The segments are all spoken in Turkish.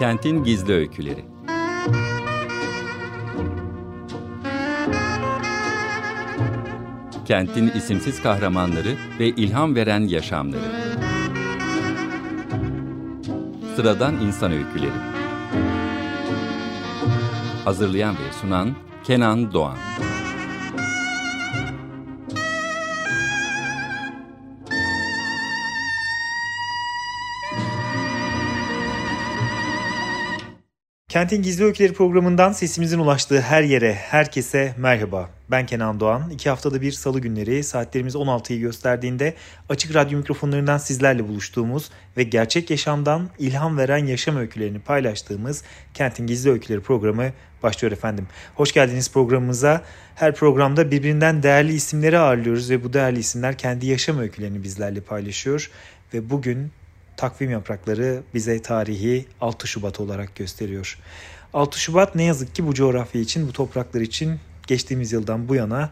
Kentin Gizli Öyküleri. Kentin isimsiz kahramanları ve ilham veren yaşamları. Sıradan İnsan Öyküleri. Hazırlayan ve sunan Kenan Doğan Kentin Gizli Öyküleri programından sesimizin ulaştığı her yere, herkese merhaba. Ben Kenan Doğan. İki haftada bir salı günleri saatlerimiz 16'yı gösterdiğinde açık radyo mikrofonlarından sizlerle buluştuğumuz ve gerçek yaşamdan ilham veren yaşam öykülerini paylaştığımız Kentin Gizli Öyküleri programı başlıyor efendim. Hoş geldiniz programımıza. Her programda birbirinden değerli isimleri ağırlıyoruz ve bu değerli isimler kendi yaşam öykülerini bizlerle paylaşıyor. Ve bugün takvim yaprakları bize tarihi 6 Şubat olarak gösteriyor. 6 Şubat ne yazık ki bu coğrafya için, bu topraklar için geçtiğimiz yıldan bu yana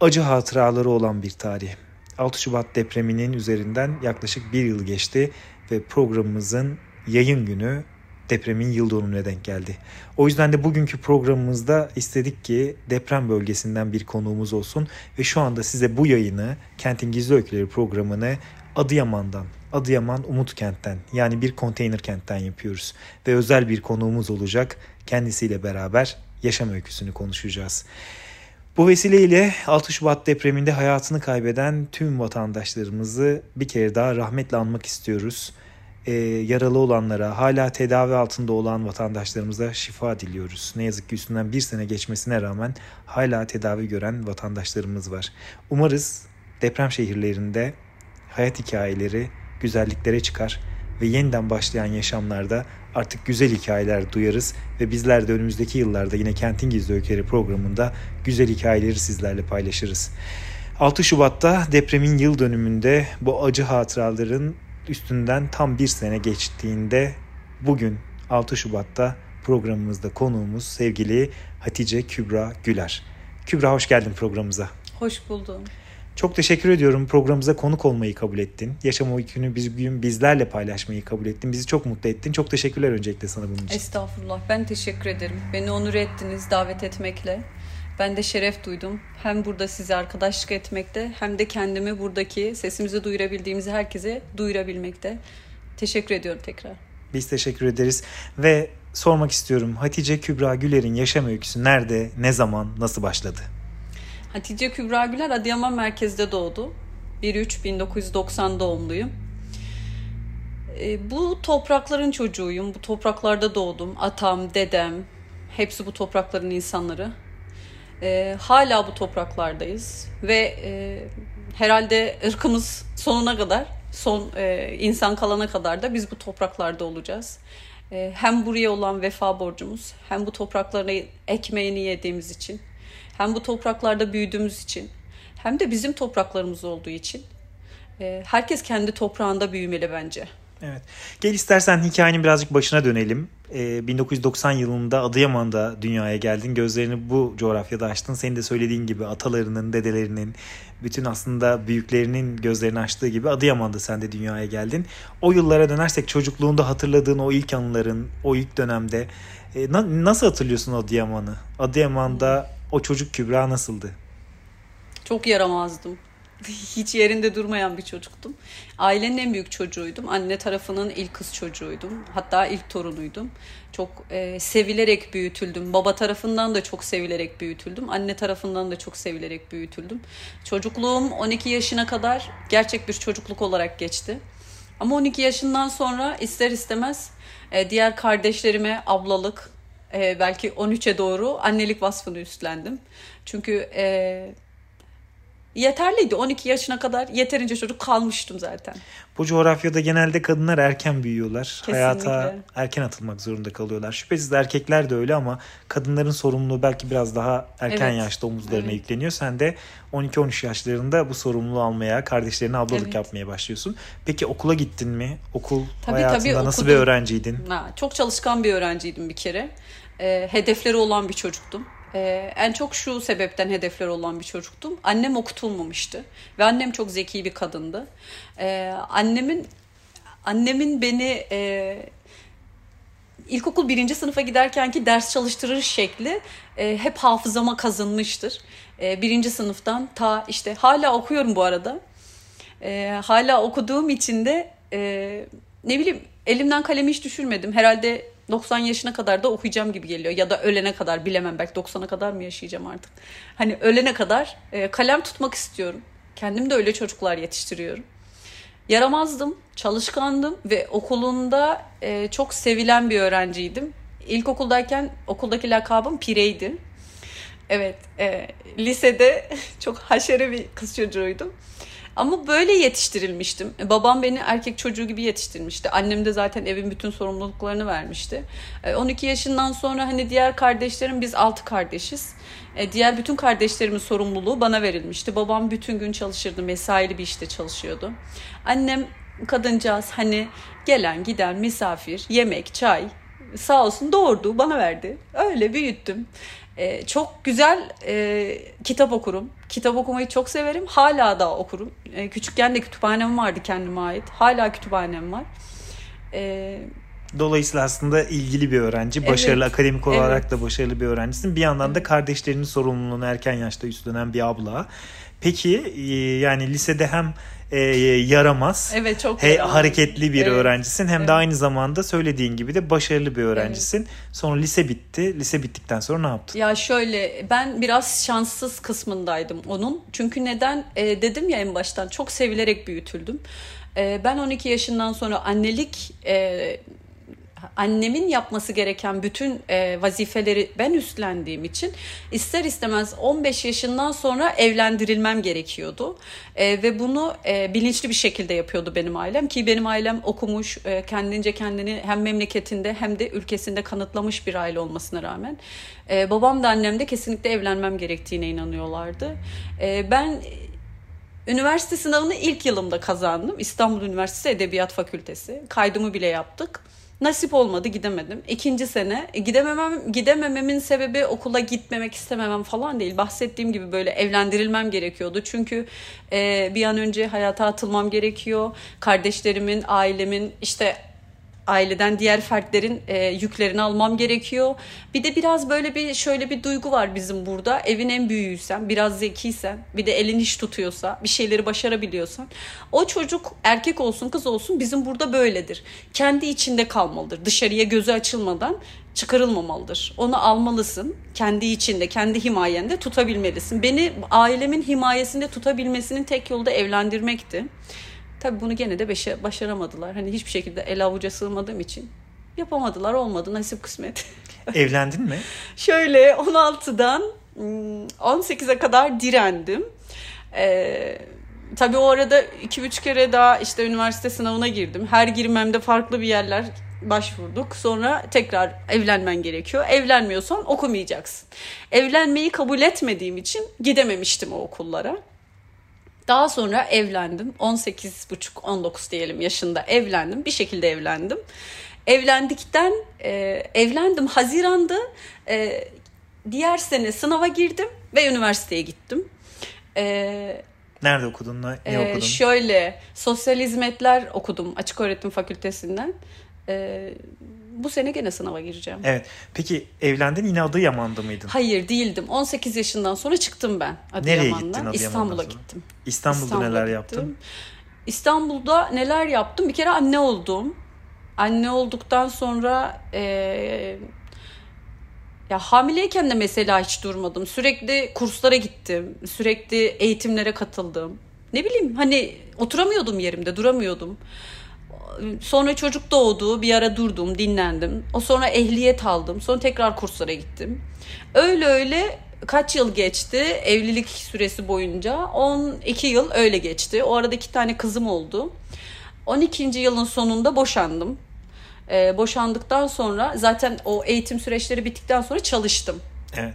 acı hatıraları olan bir tarih. 6 Şubat depreminin üzerinden yaklaşık bir yıl geçti ve programımızın yayın günü depremin yıl dönümüne denk geldi. O yüzden de bugünkü programımızda istedik ki deprem bölgesinden bir konuğumuz olsun ve şu anda size bu yayını Kentin Gizli Öyküleri programını Adıyaman'dan, Adıyaman Umutkent'ten yani bir konteyner kentten yapıyoruz. Ve özel bir konuğumuz olacak. Kendisiyle beraber yaşam öyküsünü konuşacağız. Bu vesileyle 6 Şubat depreminde hayatını kaybeden tüm vatandaşlarımızı bir kere daha rahmetle anmak istiyoruz. Ee, yaralı olanlara, hala tedavi altında olan vatandaşlarımıza şifa diliyoruz. Ne yazık ki üstünden bir sene geçmesine rağmen hala tedavi gören vatandaşlarımız var. Umarız deprem şehirlerinde hayat hikayeleri güzelliklere çıkar ve yeniden başlayan yaşamlarda artık güzel hikayeler duyarız ve bizler de önümüzdeki yıllarda yine Kentin Gizli Öyküleri programında güzel hikayeleri sizlerle paylaşırız. 6 Şubat'ta depremin yıl dönümünde bu acı hatıraların üstünden tam bir sene geçtiğinde bugün 6 Şubat'ta programımızda konuğumuz sevgili Hatice Kübra Güler. Kübra hoş geldin programımıza. Hoş buldum. Çok teşekkür ediyorum programımıza konuk olmayı kabul ettin. Yaşam öykünü biz bugün bizlerle paylaşmayı kabul ettin. Bizi çok mutlu ettin. Çok teşekkürler öncelikle sana bunun için. Estağfurullah. Ben teşekkür ederim. Beni onur ettiniz davet etmekle. Ben de şeref duydum. Hem burada size arkadaşlık etmekte hem de kendimi buradaki sesimizi duyurabildiğimizi herkese duyurabilmekte. Teşekkür ediyorum tekrar. Biz teşekkür ederiz ve sormak istiyorum Hatice Kübra Güler'in yaşam öyküsü nerede, ne zaman, nasıl başladı? Hatice Kübra Güler Adıyaman merkezde doğdu. 1-3-1990 doğumluyum. E, bu toprakların çocuğuyum. Bu topraklarda doğdum. Atam, dedem, hepsi bu toprakların insanları. E, hala bu topraklardayız. Ve e, herhalde ırkımız sonuna kadar, son e, insan kalana kadar da biz bu topraklarda olacağız. E, hem buraya olan vefa borcumuz, hem bu toprakların ekmeğini yediğimiz için hem bu topraklarda büyüdüğümüz için hem de bizim topraklarımız olduğu için e, herkes kendi toprağında büyümeli bence. Evet. Gel istersen hikayenin birazcık başına dönelim. Ee, 1990 yılında Adıyaman'da dünyaya geldin. Gözlerini bu coğrafyada açtın. Senin de söylediğin gibi atalarının, dedelerinin, bütün aslında büyüklerinin gözlerini açtığı gibi Adıyaman'da sen de dünyaya geldin. O yıllara dönersek çocukluğunda hatırladığın o ilk anıların, o ilk dönemde e, na- nasıl hatırlıyorsun Adıyaman'ı? Adıyaman'da o çocuk Kübra nasıldı? Çok yaramazdım. Hiç yerinde durmayan bir çocuktum. Ailenin en büyük çocuğuydum. Anne tarafının ilk kız çocuğuydum. Hatta ilk torunuydum. Çok e, sevilerek büyütüldüm. Baba tarafından da çok sevilerek büyütüldüm. Anne tarafından da çok sevilerek büyütüldüm. Çocukluğum 12 yaşına kadar gerçek bir çocukluk olarak geçti. Ama 12 yaşından sonra ister istemez e, diğer kardeşlerime ablalık, e, belki 13'e doğru annelik vasfını üstlendim. Çünkü e, yeterliydi. 12 yaşına kadar yeterince çocuk kalmıştım zaten. Bu coğrafyada genelde kadınlar erken büyüyorlar. Kesinlikle. Hayata erken atılmak zorunda kalıyorlar. Şüphesiz erkekler de öyle ama kadınların sorumluluğu belki biraz daha erken evet. yaşta omuzlarına evet. yükleniyor. Sen de 12-13 yaşlarında bu sorumluluğu almaya, kardeşlerine ablalık evet. yapmaya başlıyorsun. Peki okula gittin mi? Okul tabii, hayatında tabii, nasıl okudum. bir öğrenciydin? Ha, çok çalışkan bir öğrenciydim bir kere. E, hedefleri olan bir çocuktum. Ee, en çok şu sebepten hedefler olan bir çocuktum. Annem okutulmamıştı ve annem çok zeki bir kadındı. Ee, annemin annemin beni e, ilkokul birinci sınıfa giderkenki ders çalıştırır şekli e, hep hafızama kazınmıştır. E, birinci sınıftan ta işte hala okuyorum bu arada. E, hala okuduğum için de e, ne bileyim elimden kalemi hiç düşürmedim. Herhalde 90 yaşına kadar da okuyacağım gibi geliyor. Ya da ölene kadar bilemem belki 90'a kadar mı yaşayacağım artık. Hani ölene kadar e, kalem tutmak istiyorum. Kendim de öyle çocuklar yetiştiriyorum. Yaramazdım, çalışkandım ve okulunda e, çok sevilen bir öğrenciydim. İlkokuldayken okuldaki lakabım Pireydi. Evet, e, lisede çok haşere bir kız çocuğuydum. Ama böyle yetiştirilmiştim. E, babam beni erkek çocuğu gibi yetiştirmişti. Annem de zaten evin bütün sorumluluklarını vermişti. 12 e, yaşından sonra hani diğer kardeşlerim biz 6 kardeşiz. E, diğer bütün kardeşlerimin sorumluluğu bana verilmişti. Babam bütün gün çalışırdı. Mesaili bir işte çalışıyordu. Annem kadıncağız hani gelen giden misafir, yemek, çay sağ olsun doğurdu bana verdi. Öyle büyüttüm. Ee, çok güzel e, kitap okurum. Kitap okumayı çok severim. Hala da okurum. E, küçükken de kütüphanem vardı kendime ait. Hala kütüphanem var. E, Dolayısıyla aslında ilgili bir öğrenci. Başarılı evet, akademik olarak evet. da başarılı bir öğrencisin. Bir yandan da kardeşlerinin sorumluluğunu erken yaşta üstlenen bir abla. Peki e, yani lisede hem e, yaramaz. Evet çok he, hareketli bir evet. öğrencisin hem evet. de aynı zamanda söylediğin gibi de başarılı bir öğrencisin. Evet. Sonra lise bitti. Lise bittikten sonra ne yaptın? Ya şöyle ben biraz şanssız kısmındaydım onun. Çünkü neden e, dedim ya en baştan çok sevilerek büyütüldüm. E, ben 12 yaşından sonra annelik e, annemin yapması gereken bütün e, vazifeleri ben üstlendiğim için ister istemez 15 yaşından sonra evlendirilmem gerekiyordu. E, ve bunu e, bilinçli bir şekilde yapıyordu benim ailem ki benim ailem okumuş, e, kendince kendini hem memleketinde hem de ülkesinde kanıtlamış bir aile olmasına rağmen e, babam da annem de kesinlikle evlenmem gerektiğine inanıyorlardı. E, ben Üniversite sınavını ilk yılımda kazandım. İstanbul Üniversitesi Edebiyat Fakültesi. Kaydımı bile yaptık. Nasip olmadı gidemedim. İkinci sene e, gidememem gidemememin sebebi okula gitmemek istememem falan değil. Bahsettiğim gibi böyle evlendirilmem gerekiyordu. Çünkü e, bir an önce hayata atılmam gerekiyor. Kardeşlerimin, ailemin işte aileden diğer fertlerin e, yüklerini almam gerekiyor. Bir de biraz böyle bir şöyle bir duygu var bizim burada. Evin en büyüğüysen, biraz zekiysen, bir de elin iş tutuyorsa, bir şeyleri başarabiliyorsan o çocuk erkek olsun, kız olsun bizim burada böyledir. Kendi içinde kalmalıdır. Dışarıya gözü açılmadan çıkarılmamalıdır. Onu almalısın. Kendi içinde, kendi himayende tutabilmelisin. Beni ailemin himayesinde tutabilmesinin tek yolu da evlendirmekti. Tabii bunu gene de beşe, başaramadılar. Hani hiçbir şekilde el avuca sığmadığım için yapamadılar. Olmadı nasip kısmet. Evlendin mi? Şöyle 16'dan 18'e kadar direndim. Ee, tabii o arada 2-3 kere daha işte üniversite sınavına girdim. Her girmemde farklı bir yerler başvurduk. Sonra tekrar evlenmen gerekiyor. Evlenmiyorsan okumayacaksın. Evlenmeyi kabul etmediğim için gidememiştim o okullara. Daha sonra evlendim. 18,5-19 diyelim yaşında evlendim. Bir şekilde evlendim. Evlendikten e, evlendim Haziran'da e, diğer sene sınava girdim ve üniversiteye gittim. E, Nerede okudun? Ne e, okudun? Şöyle sosyal hizmetler okudum açık öğretim fakültesinden. E, bu sene gene sınava gireceğim. Evet. Peki evlendin yine Adıyaman'da mıydın? Hayır değildim. 18 yaşından sonra çıktım ben Adıyaman'dan. Nereye gittin Adıyaman'dan İstanbul'a gittim. İstanbul'da, İstanbul'da neler gittim. yaptın? İstanbul'da neler yaptım? Bir kere anne oldum. Anne olduktan sonra e, ya hamileyken de mesela hiç durmadım. Sürekli kurslara gittim. Sürekli eğitimlere katıldım. Ne bileyim hani oturamıyordum yerimde, duramıyordum. Sonra çocuk doğdu. Bir ara durdum, dinlendim. O sonra ehliyet aldım. Sonra tekrar kurslara gittim. Öyle öyle kaç yıl geçti evlilik süresi boyunca? 12 yıl öyle geçti. O arada iki tane kızım oldu. 12. yılın sonunda boşandım. Ee, boşandıktan sonra zaten o eğitim süreçleri bittikten sonra çalıştım. Evet.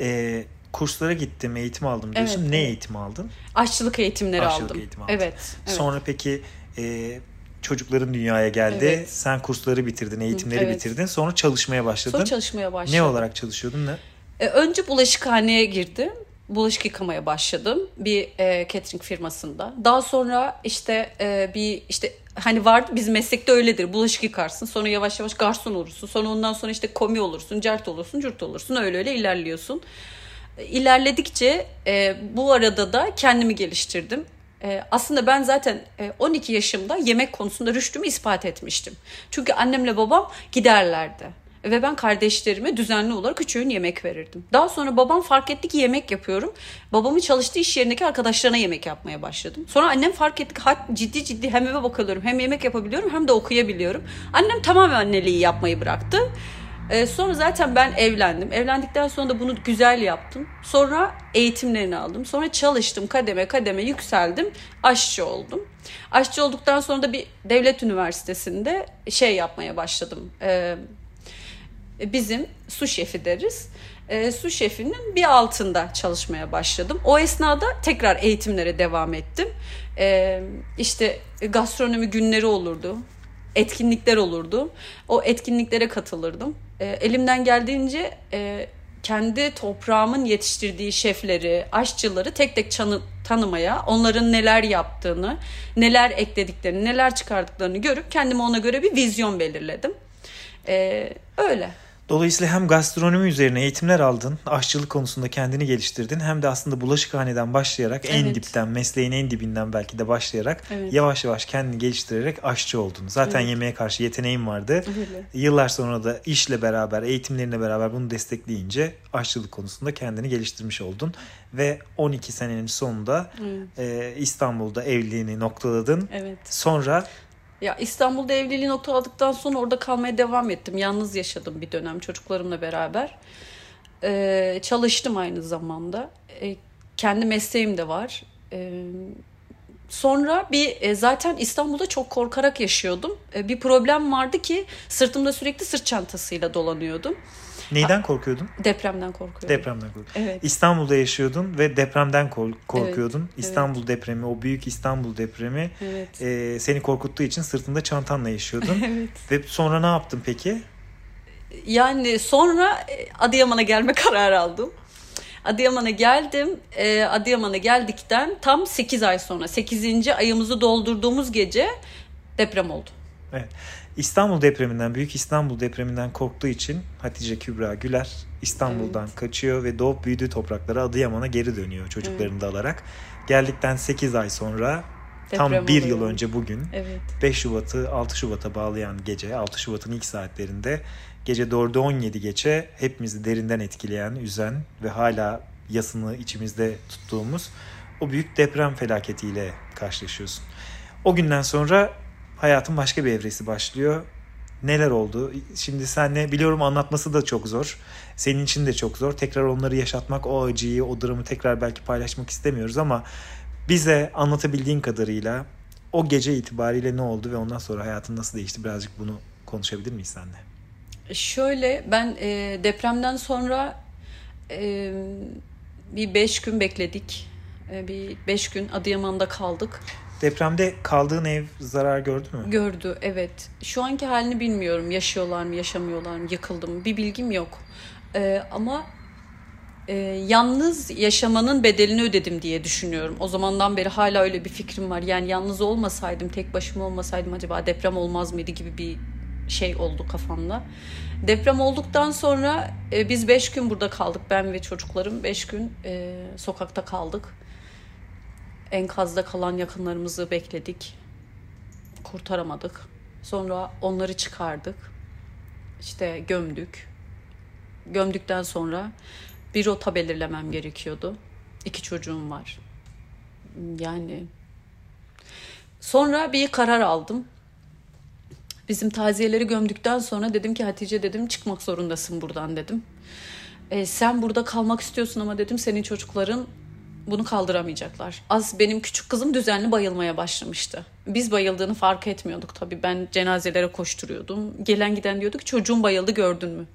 Ee, kurslara gittim, eğitim aldım diyorsun. Evet, ne eğitim aldın? Aşçılık eğitimleri Aşçılık aldım. Eğitim aldın. Evet, evet. Sonra peki e, çocukların dünyaya geldi. Evet. Sen kursları bitirdin, eğitimleri evet. bitirdin. Sonra çalışmaya başladın. Sonra çalışmaya başladım. Ne olarak çalışıyordun ne? E, önce bulaşıkhaneye girdim. bulaşık yıkamaya başladım bir e, catering firmasında. Daha sonra işte e, bir işte hani vardı bizim meslekte öyledir. Bulaşık yıkarsın sonra yavaş yavaş garson olursun. Sonra ondan sonra işte komi olursun, cert olursun, cürt olursun. Öyle öyle ilerliyorsun. İlerledikçe e, bu arada da kendimi geliştirdim. E, aslında ben zaten e, 12 yaşımda yemek konusunda rüştümü ispat etmiştim. Çünkü annemle babam giderlerdi. Ve ben kardeşlerime düzenli olarak üç öğün yemek verirdim. Daha sonra babam fark etti ki yemek yapıyorum. Babamın çalıştığı iş yerindeki arkadaşlarına yemek yapmaya başladım. Sonra annem fark etti ki ciddi ciddi hem eve bakıyorum hem yemek yapabiliyorum hem de okuyabiliyorum. Annem tamamen anneliği yapmayı bıraktı. Ee, sonra zaten ben evlendim. Evlendikten sonra da bunu güzel yaptım. Sonra eğitimlerini aldım. Sonra çalıştım kademe kademe yükseldim. Aşçı oldum. Aşçı olduktan sonra da bir devlet üniversitesinde şey yapmaya başladım. Ee, bizim su şefi deriz. E, su şefinin bir altında çalışmaya başladım. O esnada tekrar eğitimlere devam ettim. E, işte gastronomi günleri olurdu. Etkinlikler olurdu. O etkinliklere katılırdım. E, elimden geldiğince e, kendi toprağımın yetiştirdiği şefleri, aşçıları tek tek çanı, tanımaya, onların neler yaptığını, neler eklediklerini, neler çıkardıklarını görüp kendime ona göre bir vizyon belirledim. Ee, öyle. Dolayısıyla hem gastronomi üzerine eğitimler aldın, aşçılık konusunda kendini geliştirdin hem de aslında bulaşıkhaneden başlayarak evet. en dipten, mesleğin en dibinden belki de başlayarak evet. yavaş yavaş kendini geliştirerek aşçı oldun. Zaten evet. yemeğe karşı yeteneğin vardı. Öyle. Yıllar sonra da işle beraber, eğitimlerine beraber bunu destekleyince aşçılık konusunda kendini geliştirmiş oldun. Ve 12 senenin sonunda evet. e, İstanbul'da evliliğini noktaladın. Evet. Sonra ya İstanbul'da evliliği noktaladıktan sonra orada kalmaya devam ettim. Yalnız yaşadım bir dönem çocuklarımla beraber. Ee, çalıştım aynı zamanda. Ee, kendi mesleğim de var. Ee, sonra bir e, zaten İstanbul'da çok korkarak yaşıyordum. Ee, bir problem vardı ki sırtımda sürekli sırt çantasıyla dolanıyordum. Neyden korkuyordun? Depremden korkuyordum. Depremden korkuyordun. Evet. İstanbul'da yaşıyordun ve depremden korkuyordun. Evet. İstanbul evet. depremi, o büyük İstanbul depremi evet. e, seni korkuttuğu için sırtında çantanla yaşıyordun. evet. Ve sonra ne yaptın peki? Yani sonra Adıyaman'a gelme kararı aldım. Adıyaman'a geldim. E, Adıyaman'a geldikten tam 8 ay sonra 8. ayımızı doldurduğumuz gece deprem oldu. Evet. İstanbul depreminden, Büyük İstanbul depreminden korktuğu için Hatice Kübra Güler İstanbul'dan evet. kaçıyor ve doğup büyüdüğü topraklara Adıyaman'a geri dönüyor çocuklarını evet. da alarak. Geldikten 8 ay sonra Deprem tam bir yıl önce bugün evet. 5 Şubat'ı 6 Şubat'a bağlayan gece 6 Şubat'ın ilk saatlerinde gece 4'ü 17 geçe hepimizi derinden etkileyen, üzen ve hala yasını içimizde tuttuğumuz o büyük deprem felaketiyle karşılaşıyorsun. O günden sonra hayatın başka bir evresi başlıyor. Neler oldu? Şimdi senle biliyorum anlatması da çok zor. Senin için de çok zor. Tekrar onları yaşatmak, o acıyı, o dramı tekrar belki paylaşmak istemiyoruz ama bize anlatabildiğin kadarıyla o gece itibariyle ne oldu ve ondan sonra hayatın nasıl değişti birazcık bunu konuşabilir miyiz seninle? Şöyle ben e, depremden sonra e, bir beş gün bekledik. E, bir beş gün Adıyaman'da kaldık. Depremde kaldığın ev zarar gördü mü? Gördü evet. Şu anki halini bilmiyorum. Yaşıyorlar mı yaşamıyorlar mı yıkıldı mı bir bilgim yok. Ee, ama e, yalnız yaşamanın bedelini ödedim diye düşünüyorum. O zamandan beri hala öyle bir fikrim var. Yani yalnız olmasaydım, tek başıma olmasaydım acaba deprem olmaz mıydı gibi bir şey oldu kafamda. Deprem olduktan sonra e, biz beş gün burada kaldık. Ben ve çocuklarım beş gün e, sokakta kaldık. Enkazda kalan yakınlarımızı bekledik. Kurtaramadık. Sonra onları çıkardık. İşte gömdük. Gömdükten sonra bir rota belirlemem gerekiyordu. İki çocuğum var. Yani sonra bir karar aldım. Bizim taziyeleri gömdükten sonra dedim ki Hatice dedim çıkmak zorundasın buradan dedim. E, sen burada kalmak istiyorsun ama dedim senin çocukların bunu kaldıramayacaklar. Az benim küçük kızım düzenli bayılmaya başlamıştı. Biz bayıldığını fark etmiyorduk tabii. Ben cenazelere koşturuyordum. Gelen giden diyordu ki çocuğum bayıldı gördün mü?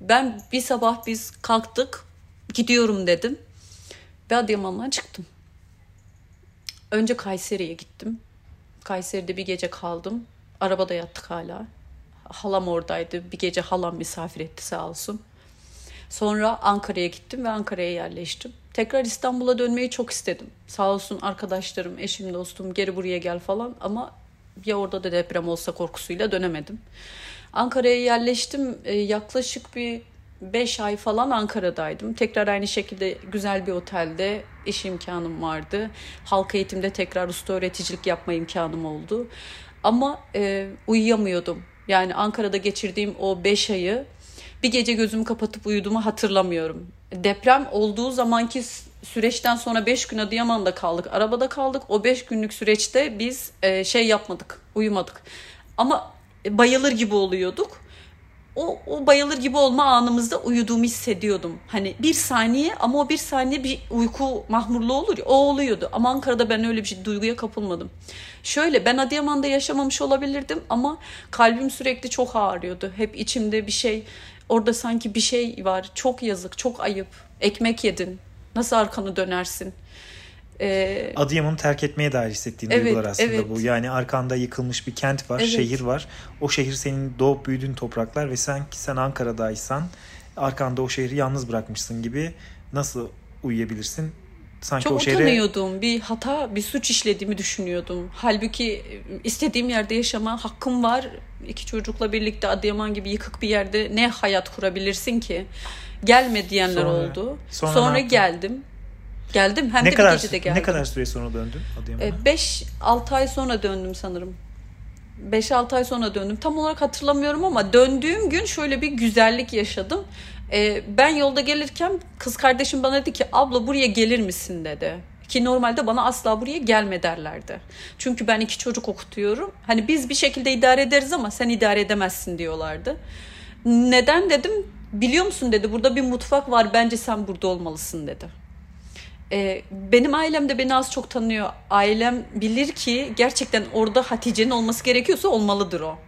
Ben bir sabah biz kalktık gidiyorum dedim. Ve Adıyaman'dan çıktım. Önce Kayseri'ye gittim. Kayseri'de bir gece kaldım. Arabada yattık hala. Halam oradaydı. Bir gece halam misafir etti sağ olsun. Sonra Ankara'ya gittim ve Ankara'ya yerleştim Tekrar İstanbul'a dönmeyi çok istedim. Sağ olsun arkadaşlarım, eşim, dostum geri buraya gel falan ama ya orada da deprem olsa korkusuyla dönemedim. Ankara'ya yerleştim. E, yaklaşık bir 5 ay falan Ankara'daydım. Tekrar aynı şekilde güzel bir otelde iş imkanım vardı. Halk eğitimde tekrar usta öğreticilik yapma imkanım oldu. Ama e, uyuyamıyordum. Yani Ankara'da geçirdiğim o 5 ayı bir gece gözümü kapatıp uyuduğumu hatırlamıyorum. Deprem olduğu zamanki süreçten sonra 5 gün Adıyaman'da kaldık. Arabada kaldık. O 5 günlük süreçte biz e, şey yapmadık. Uyumadık. Ama bayılır gibi oluyorduk. O, o bayılır gibi olma anımızda uyuduğumu hissediyordum. Hani bir saniye ama o bir saniye bir uyku mahmurluğu olur ya o oluyordu. Ama Ankara'da ben öyle bir şey, duyguya kapılmadım. Şöyle ben Adıyaman'da yaşamamış olabilirdim ama kalbim sürekli çok ağrıyordu. Hep içimde bir şey orada sanki bir şey var. Çok yazık, çok ayıp. Ekmek yedin. Nasıl arkanı dönersin? Ee, Adıyaman'ı terk etmeye dair hissettiğin evet, duygular aslında evet. bu. Yani arkanda yıkılmış bir kent var, evet. şehir var. O şehir senin doğup büyüdüğün topraklar ve sen sen Ankara'daysan arkanda o şehri yalnız bırakmışsın gibi nasıl uyuyabilirsin? Sanki Çok o şehre... utanıyordum. Bir hata, bir suç işlediğimi düşünüyordum. Halbuki istediğim yerde yaşama hakkım var. İki çocukla birlikte Adıyaman gibi yıkık bir yerde ne hayat kurabilirsin ki? Gelme diyenler sonra, oldu. Sonra, sonra geldim. Geldim hem ne de kadar, bir gecede geldim. Ne kadar süre sonra döndün Adıyaman'a? 5-6 ay sonra döndüm sanırım. 5-6 ay sonra döndüm. Tam olarak hatırlamıyorum ama döndüğüm gün şöyle bir güzellik yaşadım. Ee, ben yolda gelirken kız kardeşim bana dedi ki abla buraya gelir misin dedi. Ki normalde bana asla buraya gelme derlerdi. Çünkü ben iki çocuk okutuyorum. Hani biz bir şekilde idare ederiz ama sen idare edemezsin diyorlardı. Neden dedim? Biliyor musun dedi burada bir mutfak var bence sen burada olmalısın dedi. Ee, benim ailem de beni az çok tanıyor. Ailem bilir ki gerçekten orada Hatice'nin olması gerekiyorsa olmalıdır o.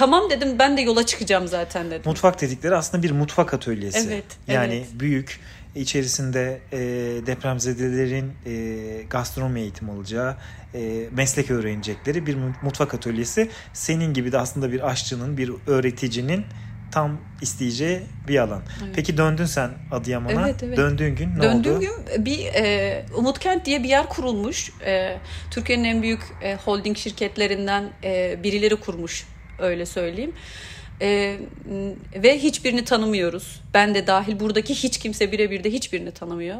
Tamam dedim ben de yola çıkacağım zaten dedim. Mutfak dedikleri aslında bir mutfak atölyesi. Evet. Yani evet. büyük içerisinde e, depremzedelerin e, gastronomi eğitim alacağı, e, meslek öğrenecekleri bir mutfak atölyesi. Senin gibi de aslında bir aşçının, bir öğreticinin tam isteyeceği bir alan. Evet. Peki döndün sen Adıyaman'a. Evet, evet. Döndüğün gün ne Döndüğüm oldu? Döndüğüm gün bir e, Umutkent diye bir yer kurulmuş. E, Türkiye'nin en büyük e, holding şirketlerinden e, birileri kurmuş öyle söyleyeyim. E, ve hiçbirini tanımıyoruz. Ben de dahil buradaki hiç kimse birebir de hiçbirini tanımıyor.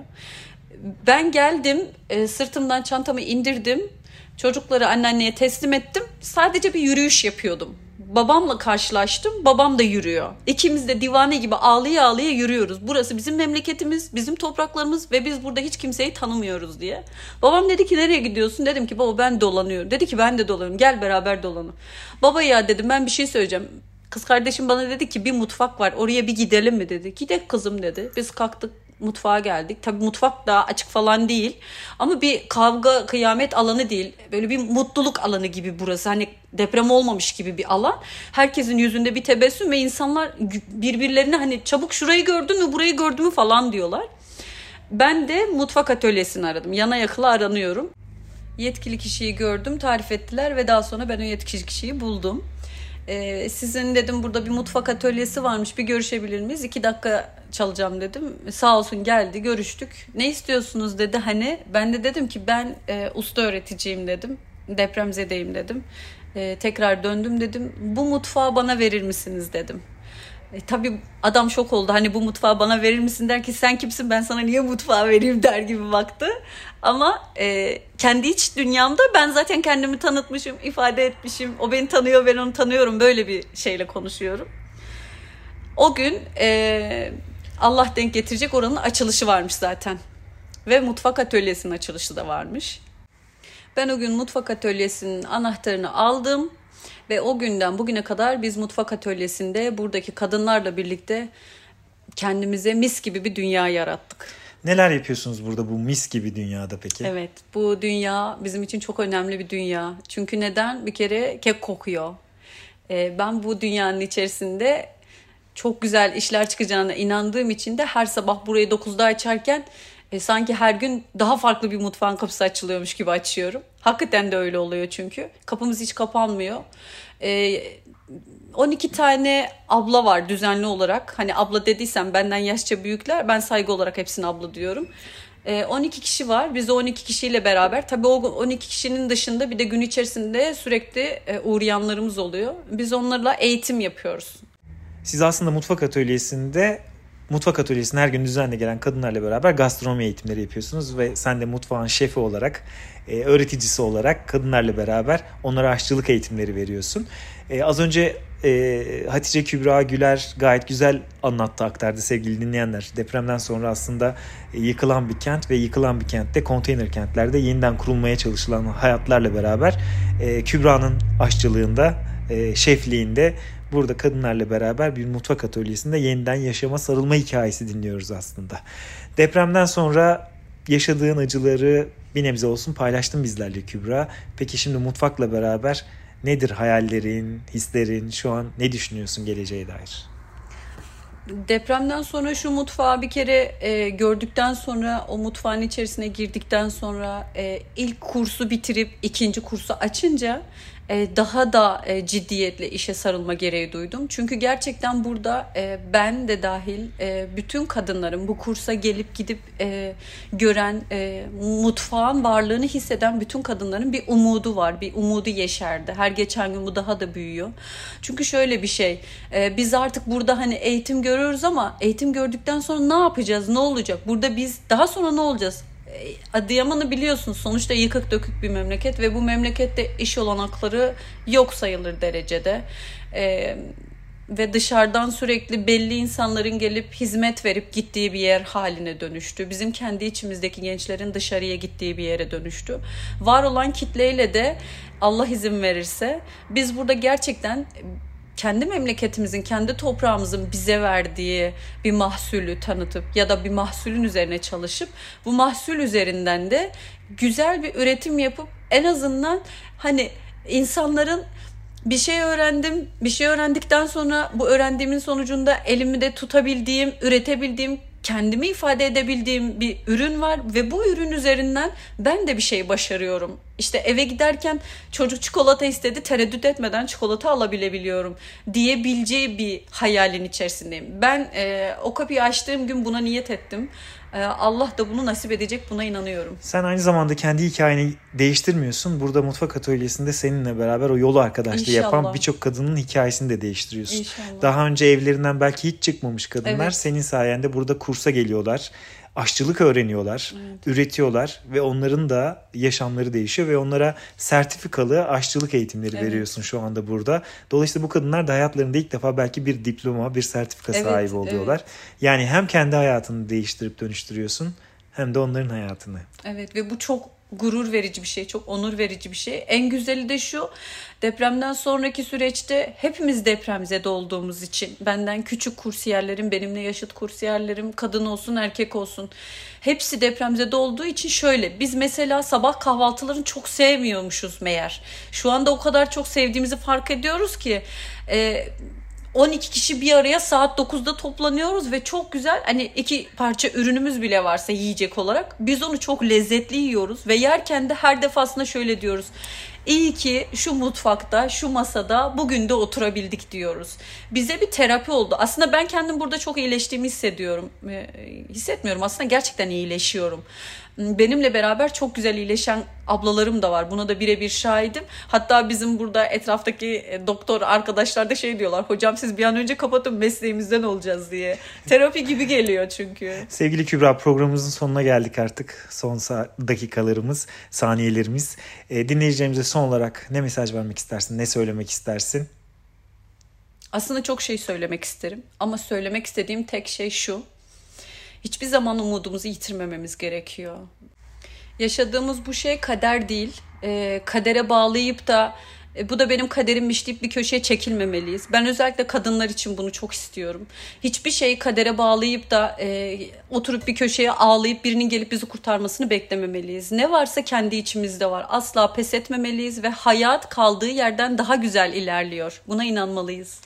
Ben geldim e, sırtımdan çantamı indirdim. Çocukları anneanneye teslim ettim. Sadece bir yürüyüş yapıyordum babamla karşılaştım. Babam da yürüyor. İkimiz de divane gibi ağlıya ağlıya yürüyoruz. Burası bizim memleketimiz, bizim topraklarımız ve biz burada hiç kimseyi tanımıyoruz diye. Babam dedi ki nereye gidiyorsun? Dedim ki baba ben dolanıyorum. Dedi ki ben de dolanıyorum. Gel beraber dolanalım. Baba ya dedim ben bir şey söyleyeceğim. Kız kardeşim bana dedi ki bir mutfak var oraya bir gidelim mi dedi. Gidek kızım dedi. Biz kalktık mutfağa geldik. Tabii mutfak daha açık falan değil. Ama bir kavga kıyamet alanı değil. Böyle bir mutluluk alanı gibi burası. Hani deprem olmamış gibi bir alan. Herkesin yüzünde bir tebessüm ve insanlar birbirlerine hani çabuk şurayı gördün mü burayı gördün mü falan diyorlar. Ben de mutfak atölyesini aradım. Yana yakıla aranıyorum. Yetkili kişiyi gördüm, tarif ettiler ve daha sonra ben o yetkili kişiyi buldum. Ee, sizin dedim burada bir mutfak atölyesi varmış bir görüşebilir miyiz? İki dakika çalacağım dedim. Sağ olsun geldi görüştük. Ne istiyorsunuz dedi hani. Ben de dedim ki ben e, usta öğreticiyim dedim. Depremzedeyim dedim. E, tekrar döndüm dedim. Bu mutfağı bana verir misiniz dedim. E, tabii adam şok oldu. Hani bu mutfağı bana verir misin der ki sen kimsin ben sana niye mutfağı vereyim der gibi baktı. Ama e, kendi iç dünyamda ben zaten kendimi tanıtmışım, ifade etmişim. O beni tanıyor, ben onu tanıyorum. Böyle bir şeyle konuşuyorum. O gün e, Allah denk getirecek oranın açılışı varmış zaten. Ve mutfak atölyesinin açılışı da varmış. Ben o gün mutfak atölyesinin anahtarını aldım ve o günden bugüne kadar biz mutfak atölyesinde buradaki kadınlarla birlikte kendimize mis gibi bir dünya yarattık. Neler yapıyorsunuz burada bu mis gibi dünyada peki? Evet bu dünya bizim için çok önemli bir dünya. Çünkü neden? Bir kere kek kokuyor. Ee, ben bu dünyanın içerisinde çok güzel işler çıkacağına inandığım için de her sabah burayı 9'da açarken e, sanki her gün daha farklı bir mutfağın kapısı açılıyormuş gibi açıyorum. Hakikaten de öyle oluyor çünkü. Kapımız hiç kapanmıyor. Ee, 12 tane abla var düzenli olarak. Hani abla dediysem benden yaşça büyükler. Ben saygı olarak hepsine abla diyorum. 12 ee, kişi var. Biz o 12 kişiyle beraber tabii o 12 kişinin dışında bir de gün içerisinde sürekli e, uğrayanlarımız oluyor. Biz onlarla eğitim yapıyoruz. Siz aslında mutfak atölyesinde mutfak atölyesine her gün düzenli gelen kadınlarla beraber gastronomi eğitimleri yapıyorsunuz ve sen de mutfağın şefi olarak, e, öğreticisi olarak kadınlarla beraber onlara aşçılık eğitimleri veriyorsun. E, az önce e, Hatice Kübra Güler gayet güzel anlattı aktardı sevgili dinleyenler. Depremden sonra aslında e, yıkılan bir kent ve yıkılan bir kentte konteyner kentlerde yeniden kurulmaya çalışılan hayatlarla beraber e, Kübra'nın aşçılığında, e, şefliğinde burada kadınlarla beraber bir mutfak atölyesinde yeniden yaşama sarılma hikayesi dinliyoruz aslında. Depremden sonra yaşadığın acıları bir nebze olsun paylaştın bizlerle Kübra. Peki şimdi mutfakla beraber Nedir hayallerin, hislerin? Şu an ne düşünüyorsun geleceğe dair? Depremden sonra şu mutfağı bir kere e, gördükten sonra o mutfağın içerisine girdikten sonra e, ilk kursu bitirip ikinci kursu açınca daha da e, ciddiyetle işe sarılma gereği duydum. Çünkü gerçekten burada e, ben de dahil bütün kadınların bu kursa gelip gidip gören, mutfağın varlığını hisseden bütün kadınların bir umudu var. Bir umudu yeşerdi. Her geçen gün bu daha da büyüyor. Çünkü şöyle bir şey, biz artık burada hani eğitim görüyoruz ama eğitim gördükten sonra ne yapacağız, ne olacak? Burada biz daha sonra ne olacağız? Adıyaman'ı biliyorsun sonuçta yıkık dökük bir memleket ve bu memlekette iş olanakları yok sayılır derecede. Ee, ve dışarıdan sürekli belli insanların gelip hizmet verip gittiği bir yer haline dönüştü. Bizim kendi içimizdeki gençlerin dışarıya gittiği bir yere dönüştü. Var olan kitleyle de Allah izin verirse biz burada gerçekten kendi memleketimizin, kendi toprağımızın bize verdiği bir mahsulü tanıtıp ya da bir mahsulün üzerine çalışıp bu mahsul üzerinden de güzel bir üretim yapıp en azından hani insanların bir şey öğrendim. Bir şey öğrendikten sonra bu öğrendiğimin sonucunda elimi de tutabildiğim, üretebildiğim kendimi ifade edebildiğim bir ürün var ve bu ürün üzerinden ben de bir şey başarıyorum. İşte eve giderken çocuk çikolata istedi tereddüt etmeden çikolata alabilebiliyorum diyebileceği bir hayalin içerisindeyim. Ben e, o kapıyı açtığım gün buna niyet ettim. E, Allah da bunu nasip edecek buna inanıyorum. Sen aynı zamanda kendi hikayeni değiştirmiyorsun. Burada mutfak atölyesinde seninle beraber o yolu arkadaşlığı İnşallah. yapan birçok kadının hikayesini de değiştiriyorsun. İnşallah. Daha önce evlerinden belki hiç çıkmamış kadınlar evet. senin sayende burada kursa geliyorlar aşçılık öğreniyorlar, evet. üretiyorlar ve onların da yaşamları değişiyor ve onlara sertifikalı aşçılık eğitimleri evet. veriyorsun şu anda burada. Dolayısıyla bu kadınlar da hayatlarında ilk defa belki bir diploma, bir sertifika evet, sahibi oluyorlar. Evet. Yani hem kendi hayatını değiştirip dönüştürüyorsun hem de onların hayatını. Evet ve bu çok gurur verici bir şey, çok onur verici bir şey. En güzeli de şu, depremden sonraki süreçte hepimiz depremize olduğumuz için benden küçük kursiyerlerim, benimle yaşıt kursiyerlerim, kadın olsun erkek olsun hepsi depremize olduğu için şöyle biz mesela sabah kahvaltılarını çok sevmiyormuşuz meğer. Şu anda o kadar çok sevdiğimizi fark ediyoruz ki e, 12 kişi bir araya saat 9'da toplanıyoruz ve çok güzel hani iki parça ürünümüz bile varsa yiyecek olarak biz onu çok lezzetli yiyoruz ve yerken de her defasında şöyle diyoruz. İyi ki şu mutfakta, şu masada bugün de oturabildik diyoruz. Bize bir terapi oldu. Aslında ben kendim burada çok iyileştiğimi hissediyorum. Hissetmiyorum aslında gerçekten iyileşiyorum benimle beraber çok güzel iyileşen ablalarım da var. Buna da birebir şahidim. Hatta bizim burada etraftaki e, doktor arkadaşlar da şey diyorlar. Hocam siz bir an önce kapatın mesleğimizden olacağız diye. Terapi gibi geliyor çünkü. Sevgili Kübra programımızın sonuna geldik artık. Son dakikalarımız, saniyelerimiz. E, dinleyicilerimize son olarak ne mesaj vermek istersin? Ne söylemek istersin? Aslında çok şey söylemek isterim. Ama söylemek istediğim tek şey şu hiçbir zaman umudumuzu yitirmememiz gerekiyor. Yaşadığımız bu şey kader değil. E, kadere bağlayıp da e, bu da benim kaderimmiş deyip bir köşeye çekilmemeliyiz. Ben özellikle kadınlar için bunu çok istiyorum. Hiçbir şeyi kadere bağlayıp da e, oturup bir köşeye ağlayıp birinin gelip bizi kurtarmasını beklememeliyiz. Ne varsa kendi içimizde var. Asla pes etmemeliyiz ve hayat kaldığı yerden daha güzel ilerliyor. Buna inanmalıyız.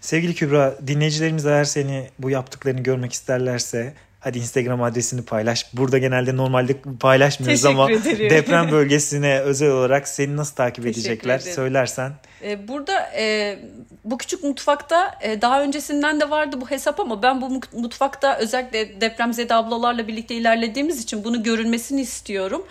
Sevgili Kübra, dinleyicilerimiz eğer seni bu yaptıklarını görmek isterlerse Hadi Instagram adresini paylaş. Burada genelde normalde paylaşmıyoruz Teşekkür ama ederim. deprem bölgesine özel olarak seni nasıl takip Teşekkür edecekler ederim. söylersen. E, Burada e, bu küçük mutfakta e, daha öncesinden de vardı bu hesap ama ben bu mu- mutfakta özellikle depremzede ablalarla birlikte ilerlediğimiz için bunu görülmesini istiyorum.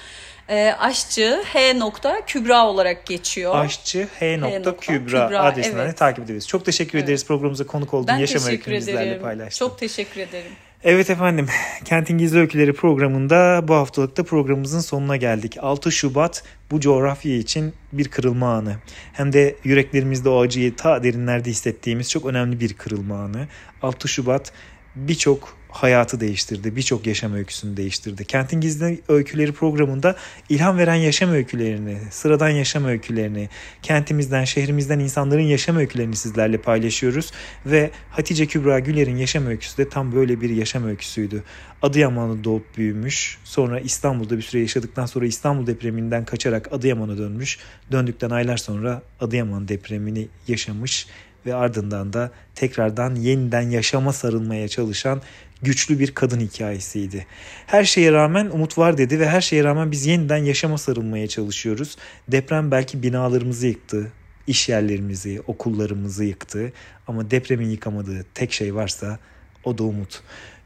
E, aşçı H nokta Kübra olarak geçiyor. Aşçı H. nokta nokta Kübra Kübra, adresinden de evet. takip edebiliriz. Çok teşekkür ederiz programımıza konuk olduğun yaşam öykünü bizlerle ederim. paylaştın. Çok teşekkür ederim. Evet efendim, Kentin Gizli Öyküleri programında bu haftalıkta programımızın sonuna geldik. 6 Şubat bu coğrafya için bir kırılma anı. Hem de yüreklerimizde o acıyı ta derinlerde hissettiğimiz çok önemli bir kırılma anı. 6 Şubat birçok hayatı değiştirdi, birçok yaşam öyküsünü değiştirdi. Kentin Gizli Öyküleri programında ilham veren yaşam öykülerini, sıradan yaşam öykülerini, kentimizden, şehrimizden insanların yaşam öykülerini sizlerle paylaşıyoruz. Ve Hatice Kübra Güler'in yaşam öyküsü de tam böyle bir yaşam öyküsüydü. Adıyaman'da doğup büyümüş, sonra İstanbul'da bir süre yaşadıktan sonra İstanbul depreminden kaçarak Adıyaman'a dönmüş. Döndükten aylar sonra Adıyaman depremini yaşamış ve ardından da tekrardan yeniden yaşama sarılmaya çalışan güçlü bir kadın hikayesiydi. Her şeye rağmen umut var dedi ve her şeye rağmen biz yeniden yaşama sarılmaya çalışıyoruz. Deprem belki binalarımızı yıktı, iş yerlerimizi, okullarımızı yıktı ama depremin yıkamadığı tek şey varsa o da umut.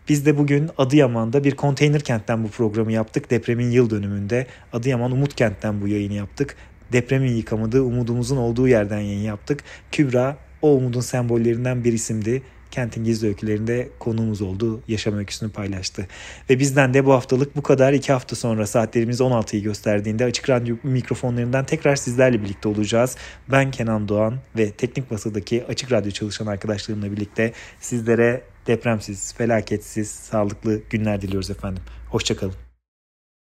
Biz de bugün Adıyaman'da bir konteyner kentten bu programı yaptık. Depremin yıl dönümünde Adıyaman Umut kentten bu yayını yaptık. Depremin yıkamadığı umudumuzun olduğu yerden yayın yaptık. Kübra o umudun sembollerinden bir isimdi. Kentin Gizli Öykülerinde konuğumuz oldu. Yaşam öyküsünü paylaştı. Ve bizden de bu haftalık bu kadar. İki hafta sonra saatlerimiz 16'yı gösterdiğinde Açık Radyo mikrofonlarından tekrar sizlerle birlikte olacağız. Ben Kenan Doğan ve Teknik Masa'daki Açık Radyo çalışan arkadaşlarımla birlikte sizlere depremsiz, felaketsiz, sağlıklı günler diliyoruz efendim. Hoşçakalın.